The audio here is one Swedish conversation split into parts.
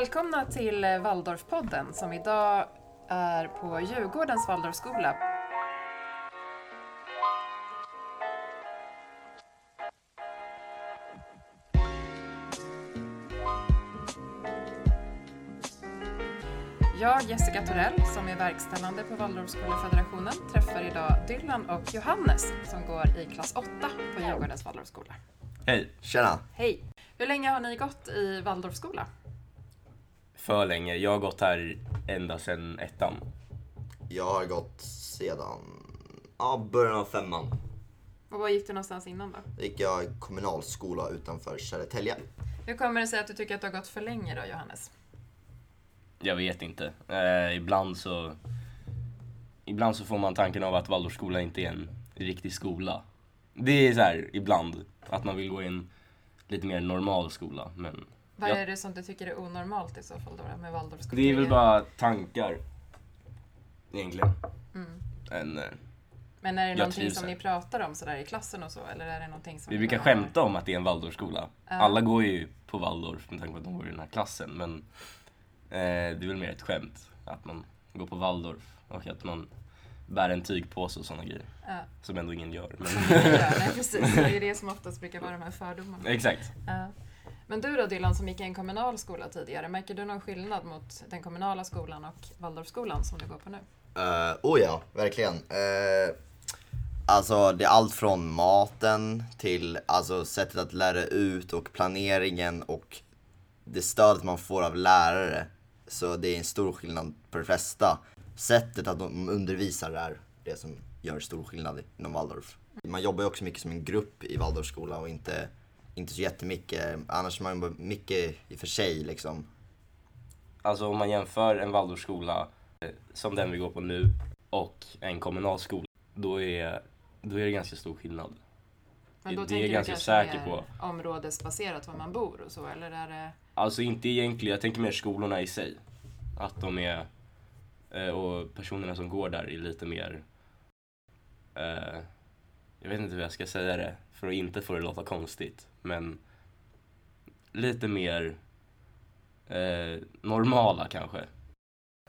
Välkomna till Waldorfpodden som idag är på Djurgårdens Waldorfskola. Jag, Jessica Torell, som är verkställande på Waldorfskolefederationen, träffar idag Dylan och Johannes som går i klass 8 på Djurgårdens Waldorfskola. Hej! Tjena! Hej! Hur länge har ni gått i Waldorfskola? För länge. Jag har gått här ända sedan ettan. Jag har gått sedan ja, början av femman. Och var gick du någonstans innan då? Då gick jag i kommunalskola utanför Södertälje. Hur kommer det sig att du tycker att du har gått för länge då, Johannes? Jag vet inte. Eh, ibland så... Ibland så får man tanken av att Waldorfskola inte är en riktig skola. Det är så här ibland, att man vill gå i en lite mer normal skola. Men Vad är det som du tycker är onormalt i så fall då med Waldorfskola? det är väl bara tankar. Egentligen. Mm. En, eh, Men är det någonting som ni pratar om sådär i klassen och så? Eller är det någonting som vi brukar skämta om att det är en Waldorfskola. Ja. Alla går ju på Waldorf med tanke på att de går i den här klassen. Men eh, det är väl mer ett skämt att man går på Waldorf och att man bär en tygpåse och sådana grejer. Ja. Som ändå ingen gör. Men... Ja, nej, precis. Det är ju det som oftast brukar vara de här fördomarna. Exakt. Ja. Men du då Dylan som gick i en kommunal skola tidigare, märker du någon skillnad mot den kommunala skolan och Waldorfskolan som du går på nu? Uh, oh ja, verkligen. Uh, alltså det är allt från maten till alltså, sättet att lära ut och planeringen och det stödet man får av lärare. Så det är en stor skillnad på det flesta. Sättet att de undervisar är det som gör stor skillnad inom Waldorf. Man jobbar ju också mycket som en grupp i Waldorfskola och inte, inte så jättemycket. Annars är man jobbar mycket i för sig liksom. Alltså om man jämför en Waldorfskola eh, som den vi går på nu och en kommunal skola, då är, då är det ganska stor skillnad. Men då Det är jag ganska säker på. områdesbaserat var man bor och så, eller är det... Alltså inte egentligen, jag tänker mer skolorna i sig. Att de är, eh, och personerna som går där är lite mer, eh, jag vet inte hur jag ska säga det för att inte få det låta konstigt, men lite mer eh, normala kanske.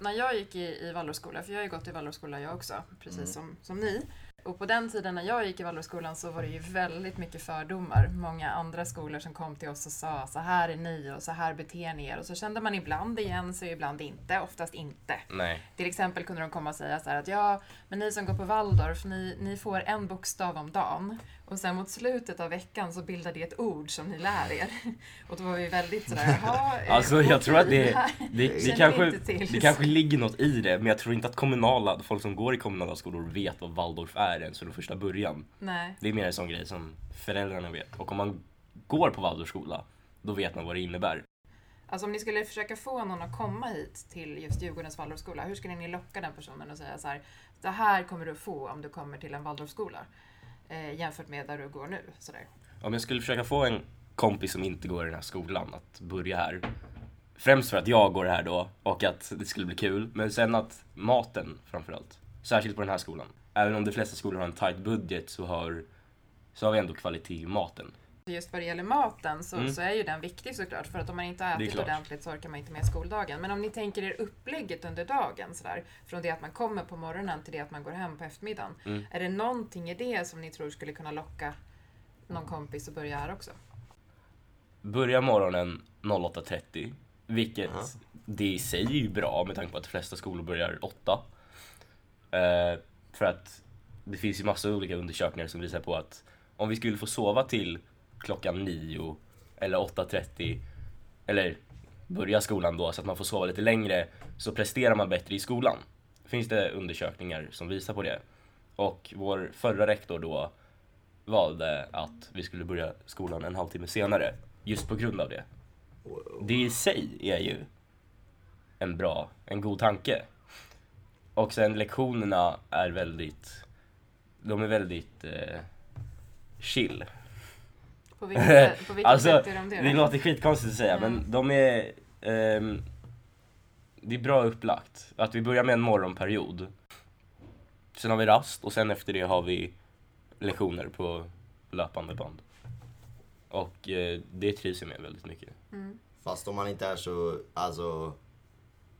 När jag gick i, i Waldorfskola, för jag har ju gått i Waldorfskola jag också, precis Mm. som, som ni. Och på den tiden när jag gick i Waldorfskolan så var det ju väldigt mycket fördomar. Många andra skolor som kom till oss och sa så här är ni och så här beter ni er. Och så kände man ibland igen sig, ibland inte. Oftast inte. Nej. Till exempel kunde de komma och säga så här att ja, men ni som går på Waldorf, ni, ni får en bokstav om dagen. Och sen mot slutet av veckan så bildar det ett ord som ni lär er. Och då var vi väldigt sådär, jaha. Alltså jag tror att det, det, det, kanske, det kanske ligger något i det, men jag tror inte att kommunala, folk som går i kommunala skolor vet vad Waldorf är ens från första början. Nej. Det är mer en sån grej som föräldrarna vet. Och om man går på Waldorfskola, då vet man vad det innebär. Alltså om ni skulle försöka få någon att komma hit till just Djurgårdens Waldorfskola, hur skulle ni locka den personen och säga så här, det här kommer du få om du kommer till en Waldorfskola. Eh, jämfört med där du går nu. Sådär. Om jag skulle försöka få en kompis som inte går i den här skolan att börja här. Främst för att jag går här då och att det skulle bli kul. Men sen att maten framförallt. Särskilt på den här skolan. Även om de flesta skolor har en tight budget så har, så har vi ändå kvalitet i maten. Just vad det gäller maten så, Mm. så är ju den viktig såklart. För att om man inte har ätit ordentligt så orkar man inte med skoldagen. Men om ni tänker er upplägget under dagen, sådär, från det att man kommer på morgonen till det att man går hem på eftermiddagen. Mm. Är det någonting i det som ni tror skulle kunna locka någon kompis att börja här också? Börja morgonen 08.30. Vilket Aha. det i sig är ju bra med tanke på att de flesta skolor börjar 8. Eh, för att det finns ju massa olika undersökningar som visar på att om vi skulle få sova till klockan 9 eller 8.30 eller börja skolan då så att man får sova lite längre så presterar man bättre i skolan. Finns det undersökningar som visar på det. Och vår förra rektor då valde att vi skulle börja skolan en halvtimme senare just på grund av det. Det i sig är ju en bra, en god tanke. Och sen lektionerna är väldigt, de är väldigt eh, chill. På vilket, sätt- på vilket alltså, sätt är de det? det låter skitkonstigt att säga Mm. men de är, ehm, det är bra upplagt. Att vi börjar med en morgonperiod. Sen har vi rast och sen efter det har vi lektioner på löpande band. Och eh, det trivs jag med väldigt mycket. Mm. Fast om man inte är så, alltså,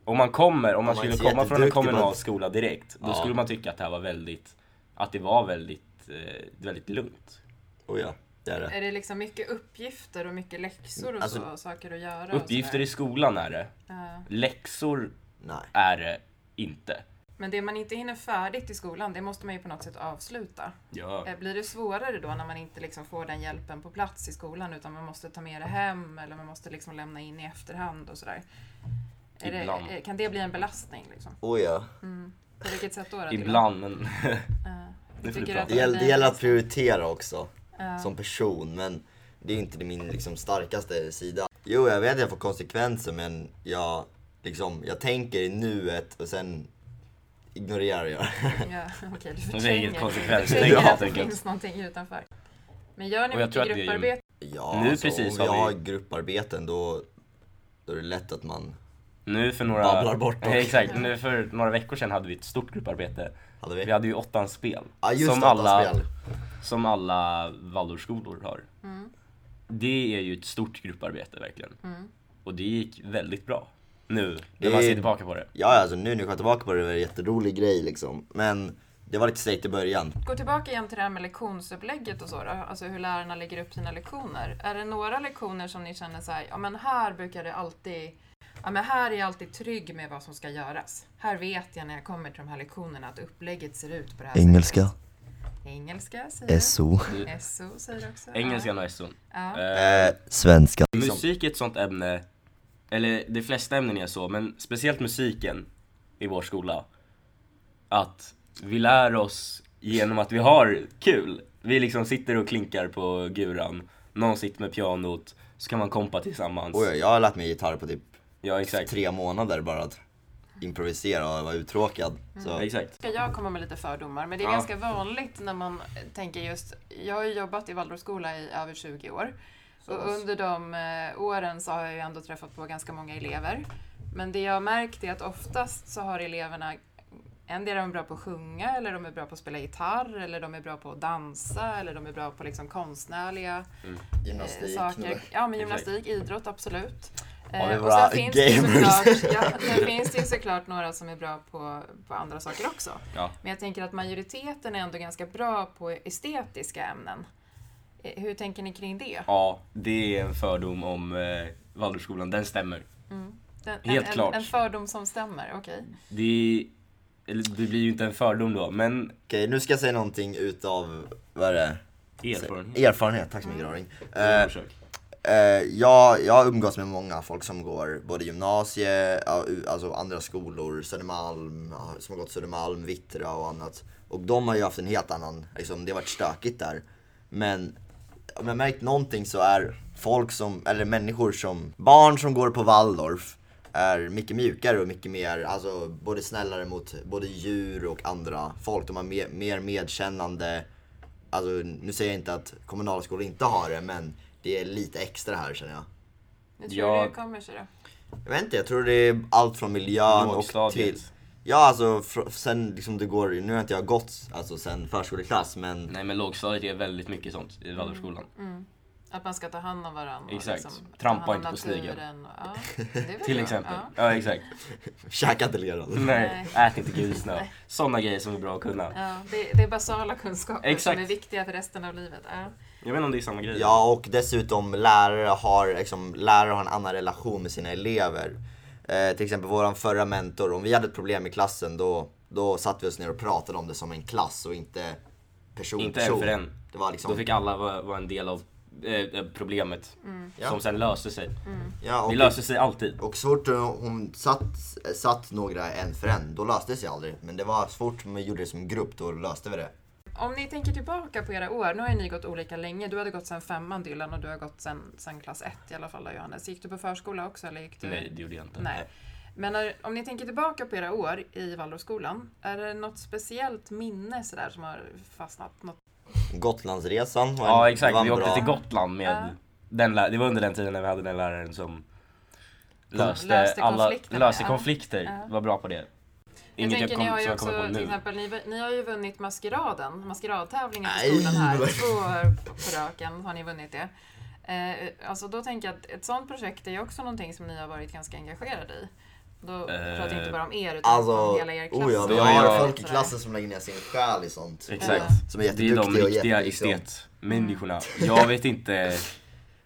Om man kommer, om man man skulle komma från en kommunal skola direkt, då Ja. skulle man tycka att det här var väldigt, att det var väldigt, eh, väldigt lugnt. oh ja, det är det. Är det liksom mycket uppgifter och mycket läxor och Alltså, så, saker att göra? och Uppgifter i skolan är det, Ja. läxor Nej. är det inte. Men det man inte hinner färdigt i skolan, det måste man ju på något sätt avsluta. Ja. Eh, Blir det svårare då när man inte liksom får den hjälpen på plats i skolan utan man måste ta med det hem eller man måste liksom lämna in i efterhand och sådär? Är det, Ibland. eh, kan det bli en belastning? Liksom? Oh ja. På vilket sätt då? då Ibland, men Ja. Att Det gäller, det gäller att prioritera också. Ja. som person men det är inte min liksom, starkaste sida. Jo, jag vet att jag får konsekvenser men jag, liksom, jag tänker i nuet och sen ignorerar jag. Ja, okej, du Det är förtränger. inget du konsekvens, förtränger tänker jag, att det finns någonting utanför. Men gör ni Och mycket det är ju- grupparbete? ja, Nu alltså, precis om vi har vi- grupparbeten då, då är det lätt att man nu för några... Babblar bort dock. Exakt, nu för några veckor sedan hade vi ett stort grupparbete. hade vi. Vi hade ju åttans spel. Ja just som alla, spel. som alla Waldorfskolor har. Mm. Det är ju ett stort grupparbete verkligen. Mm. Och det gick väldigt bra. Nu, när Det man ser tillbaka på det. Ja alltså nu när jag tillbaka på det var det en jätterolig grej liksom. Men det var lite segt i början. Gå tillbaka igen till det här med lektionsupplägget och så då. Alltså hur lärarna lägger upp sina lektioner. Är det några lektioner som ni känner så här, ja men här brukar det alltid, ja men här är jag alltid trygg med vad som ska göras. Här vet jag när jag kommer till de här lektionerna att upplägget ser ut på det här Engelska, sättet. Engelska säger du. SO, SO säger du också. Engelskan och SO. Ja. Eh, eh, svenska. musik är ett sånt ämne, eller de flesta ämnen är så, men speciellt musiken i vår skola. Att vi lär oss genom att vi har kul. Vi liksom sitter och klinkar på guran, någon sitter med pianot, så kan man kompa tillsammans. Oj, jag har lärt mig gitarr på typ Ja exakt. tre månader bara att improvisera och vara uttråkad. Så. Exakt. Ska jag komma med lite fördomar, men det är Ja. ganska vanligt när man tänker just, jag har ju jobbat i Waldorfskola i över 20 år. Och under de eh, åren så har jag ju ändå träffat på ganska många elever. Men det jag har märkt är att oftast så har eleverna en är de bra på att sjunga, eller de är bra på att spela gitarr, eller de är bra på att dansa, eller de är bra på liksom konstnärliga eh, Gymnastik. saker. Ja, men gymnastik, idrott, absolut. Ja, vi Eh, sen finns, det gamers. såklart, ja, sen finns det ju såklart några som är bra på, på andra saker också. Ja. Men jag tänker att majoriteten är ändå ganska bra på estetiska ämnen. Eh, Hur tänker ni kring det? Ja, det är en fördom om eh, Waldorfskolan, den stämmer. Den, Helt en, klart. En, en fördom som stämmer, okej. Det, är, eller det blir ju inte en fördom då, men Okej, nu ska jag säga någonting utav, vad är det? erfarenhet. Erfarenhet, tack så mycket Raring. Eh, Försök. eh, Eh, jag, jag umgås med många folk som går både gymnasie, alltså andra skolor, Södermalm, som har gått Södermalm, Vittra och annat. Och de har ju haft en helt annan, liksom, det har varit stökigt där. Men om jag märkt någonting så är folk som, eller människor som, barn som går på Waldorf är mycket mjukare och mycket mer, alltså både snällare mot både djur och andra folk. De har mer, mer medkännande, alltså nu säger jag inte att kommunala skolor inte har det, men det är lite extra här känner jag. Hur tror Ja. du det kommer sig då? Jag vet inte, jag tror det är allt från miljön och till Ja alltså sen liksom det går, nu har inte jag gått alltså sen förskoleklass men Nej men lågstadiet är väldigt mycket sånt i Waldorfskolan. Att man ska ta hand om varandra. Exakt. Och liksom, Trampa inte på snigeln. Ja, Till exempel. Ja. Ja, exakt. käka inte leran. Nej, ät inte gulsnö. Sådana grejer som är bra att kunna. Ja, det, det är basala kunskaper Exakt. som är viktiga för resten av livet. Ja. Jag vet inte om det är samma grej. Ja och dessutom lärare har, liksom, lärare har en annan relation med sina elever. Eh, till exempel våran förra mentor, om vi hade ett problem i klassen då, då satt vi oss ner och pratade om det som en klass och inte person Inte person. en för en. Det var liksom, Då fick alla vara, vara en del av eh, problemet. Ja. Som sen löste sig. ja, och, Det löser sig alltid. och så fort hon satt, satt några en för en, då löste det sig aldrig. Men det var så fort man gjorde det som grupp, då löste vi det. Om ni tänker tillbaka på era år, nu har ju ni gått olika länge. Du hade gått sen femman Dylan och du har gått sen, sen klass ett i alla fall då, Johannes. Gick du på förskola också eller gick du? Nej, det gjorde jag inte. Nej. Men när, om ni tänker tillbaka på era år i Waldorfskolan, är det något speciellt minne sådär som har fastnat? Något? Gotlandsresan var en, Ja exakt, var en vi åkte bra. till Gotland med Ja. den Det var under den tiden när vi hade den läraren som löste, Löste alla, konflikterna, löste konflikter. Ja. Var bra på det. Jag Inget jag, tänker, kom, ni har ju jag också, till nu. exempel, ni, ni har ju vunnit Maskeraden, maskeradtävlingen på skolan här. Två på raken har ni vunnit det. Eh, alltså då tänker jag att ett sånt projekt är ju också någonting som ni har varit ganska engagerade i. Då Eh, pratar jag inte bara om er utan Alltså, om hela er klass. oh ja, vi har jag- folk i klassen som lägger ner sin själ i sånt. Exakt. Som är Det är de jätteduktiga och riktiga jätteduktiga. estetmänniskorna. Jag vet inte,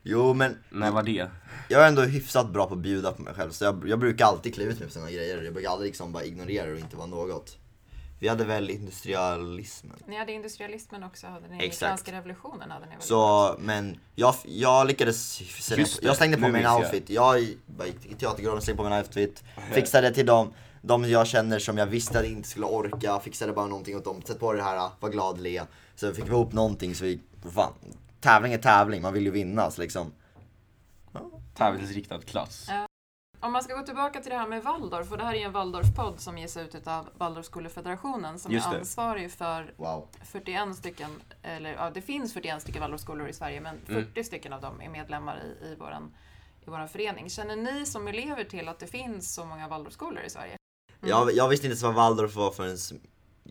Jo men, när var det? jag är ändå hyfsat bra på att bjuda på mig själv. Så jag, jag brukar alltid klä ut mig på såna grejer. Jag brukar aldrig liksom bara ignorera det och inte vara något. Vi hade väl industrialismen. Ni hade industrialismen också, hade ni Exakt. franska revolutionen hade ni väl Så, men jag, jag lyckades sälja Just på, det, jag slängde på mig en jag. outfit. Jag gick till teatergården, slängde på mig en outfit, fixade till dem, de jag känner som jag visste att jag inte skulle orka, fixade bara någonting åt dem, sätt på det här, var glad, le. Så fick vi ihop någonting så vi, fan, tävling är tävling, man vill ju vinna så liksom. Tävlingsriktad klass. Ja. Om man ska gå tillbaka till det här med Waldorf, och det här är en Waldorfpodd som ges ut av Waldorfskolefederationen som Just är det. ansvarig för Wow. 41 stycken, eller ja, det finns 41 stycken Waldorfskolor i Sverige, men 40 Mm. stycken av dem är medlemmar i, i, våran, i våran förening. Känner ni som elever till att det finns så många Waldorfskolor i Sverige? Jag, jag visste inte ens vad Waldorf var förrän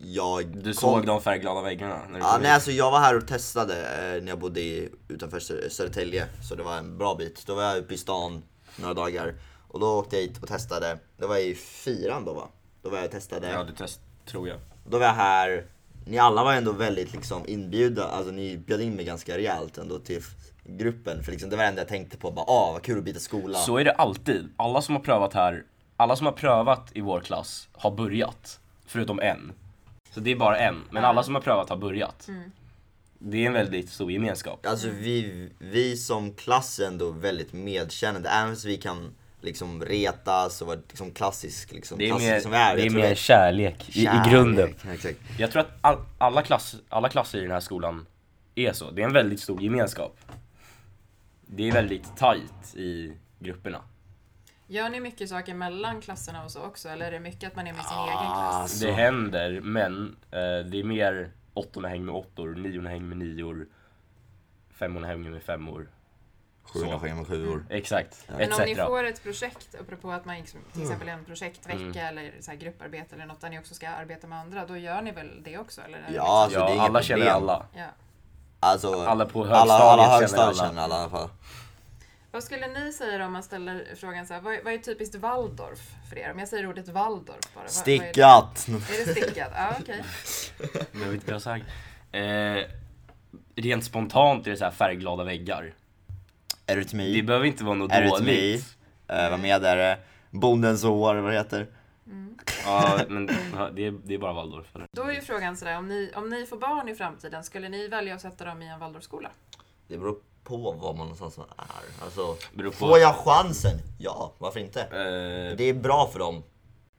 jag Du kom- såg de färgglada väggarna? När du Ja, kom nej alltså jag var här och testade eh, när jag bodde i, utanför Sö- Södertälje, så det var en bra bit. Då var jag uppe i stan några dagar och då åkte jag hit och testade. Det var i fyran då va? Då var jag och testade. Ja, det test, tror jag. Då var jag här, ni alla var ändå väldigt liksom inbjudna, alltså ni bjöd in mig ganska rejält ändå till gruppen. För liksom det var det enda jag tänkte på, bara ah vad kul att byta skola. Så är det alltid. Alla som har prövat här, alla som har prövat i vår klass har börjat. Förutom en. Så det är bara en, men alla som har prövat har börjat. Mm. Det är en väldigt stor gemenskap. Alltså vi, vi som klass är ändå väldigt medkännande, även fast vi kan liksom retas och vara liksom klassisk liksom, Det är klassiska mer, som vi är. det är mer kärlek, i, i Kärlek, grunden. Exakt. Jag tror att all, alla, klass, alla klasser i den här skolan är så. Det är en väldigt stor gemenskap. Det är väldigt tight i grupperna. Gör ni mycket saker mellan klasserna och så också, eller är det mycket att man är med sin Ah, egen klass? Så. Det händer, men eh, det är mer åttorna hänger med åttor, niorna hänger med nior, femmorna hänger med femmor. Sjuorna sjunger med sjuor. Exakt, Men om ni får ett projekt, apropå att man till exempel en projektvecka Mm. eller så här grupparbete eller något där ni också ska arbeta med andra, då gör ni väl det också? Eller? Ja, liksom- alltså, det är Ja, alla känner problem. alla. ja. Alltså, Alla på alla, högstadiet alla känner högstadiet alla. känner alla i alla fall. Vad skulle ni säga om man ställer frågan så här, vad, vad är typiskt Waldorf för er? Om jag säger ordet Waldorf bara. vad- vad är det? Stickat! Är det stickat? Ja, okej. Jag vet inte vad jag sagt. Eh, rent spontant är det så här färgglada väggar. Det Eurytmi, behöver inte vara något Eurytmi, dåligt. uh, vad mer är det? Bondens hår, vad det heter. Ja, men det, är, det är bara Waldorf. Eller? Då är ju frågan sådär, om ni, om ni får barn i framtiden, skulle ni välja att sätta dem i en Waldorfskola? Det beror på var man någonstans är. Alltså, Beror på. får jag chansen? Ja, varför inte? Eh, Det är bra för dem.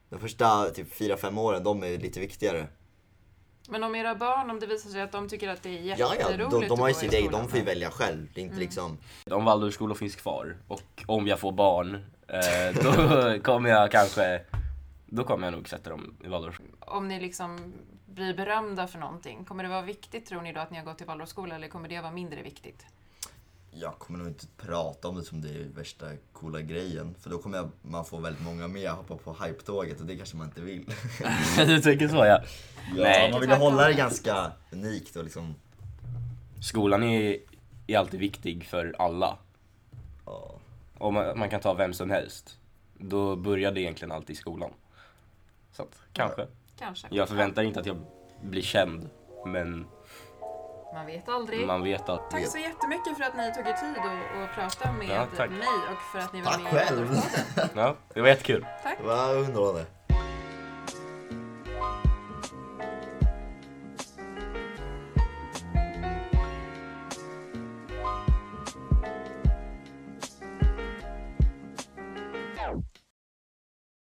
De första typ 4-5 åren, de är lite viktigare. Men om era barn, om det visar sig att de tycker att det är Ja, jätteroligt ja, de, de har ju sin skolan. de får ju välja själv. Det är inte liksom... om Waldorfskolor finns kvar och om jag får barn, eh, då kommer jag kanske, då kommer jag nog sätta dem i Waldorf. Om ni liksom blir berömda för någonting, kommer det vara viktigt tror ni då att ni har gått i Waldorfskola eller kommer det vara mindre viktigt? Jag kommer nog inte prata om det som det är värsta coola grejen. För då kommer jag, man få väldigt många med hoppa på hype-tåget och det kanske man inte vill. du tänker så ja. Ja, Nej. man vill hålla det ganska unikt och liksom... Skolan är, är alltid viktig för alla. Ja. Och man, man kan ta vem som helst. Då började egentligen allt i skolan. Så att, kanske. Kanske. Jag förväntar inte att jag blir känd, men Man vet aldrig. man vet att Tack så jättemycket för att ni tog er tid att, att prata med Ja, mig och för att ni var Tack med själv. i Waldorfpodden. Ja, det var jättekul. Tack. Vad underhållande.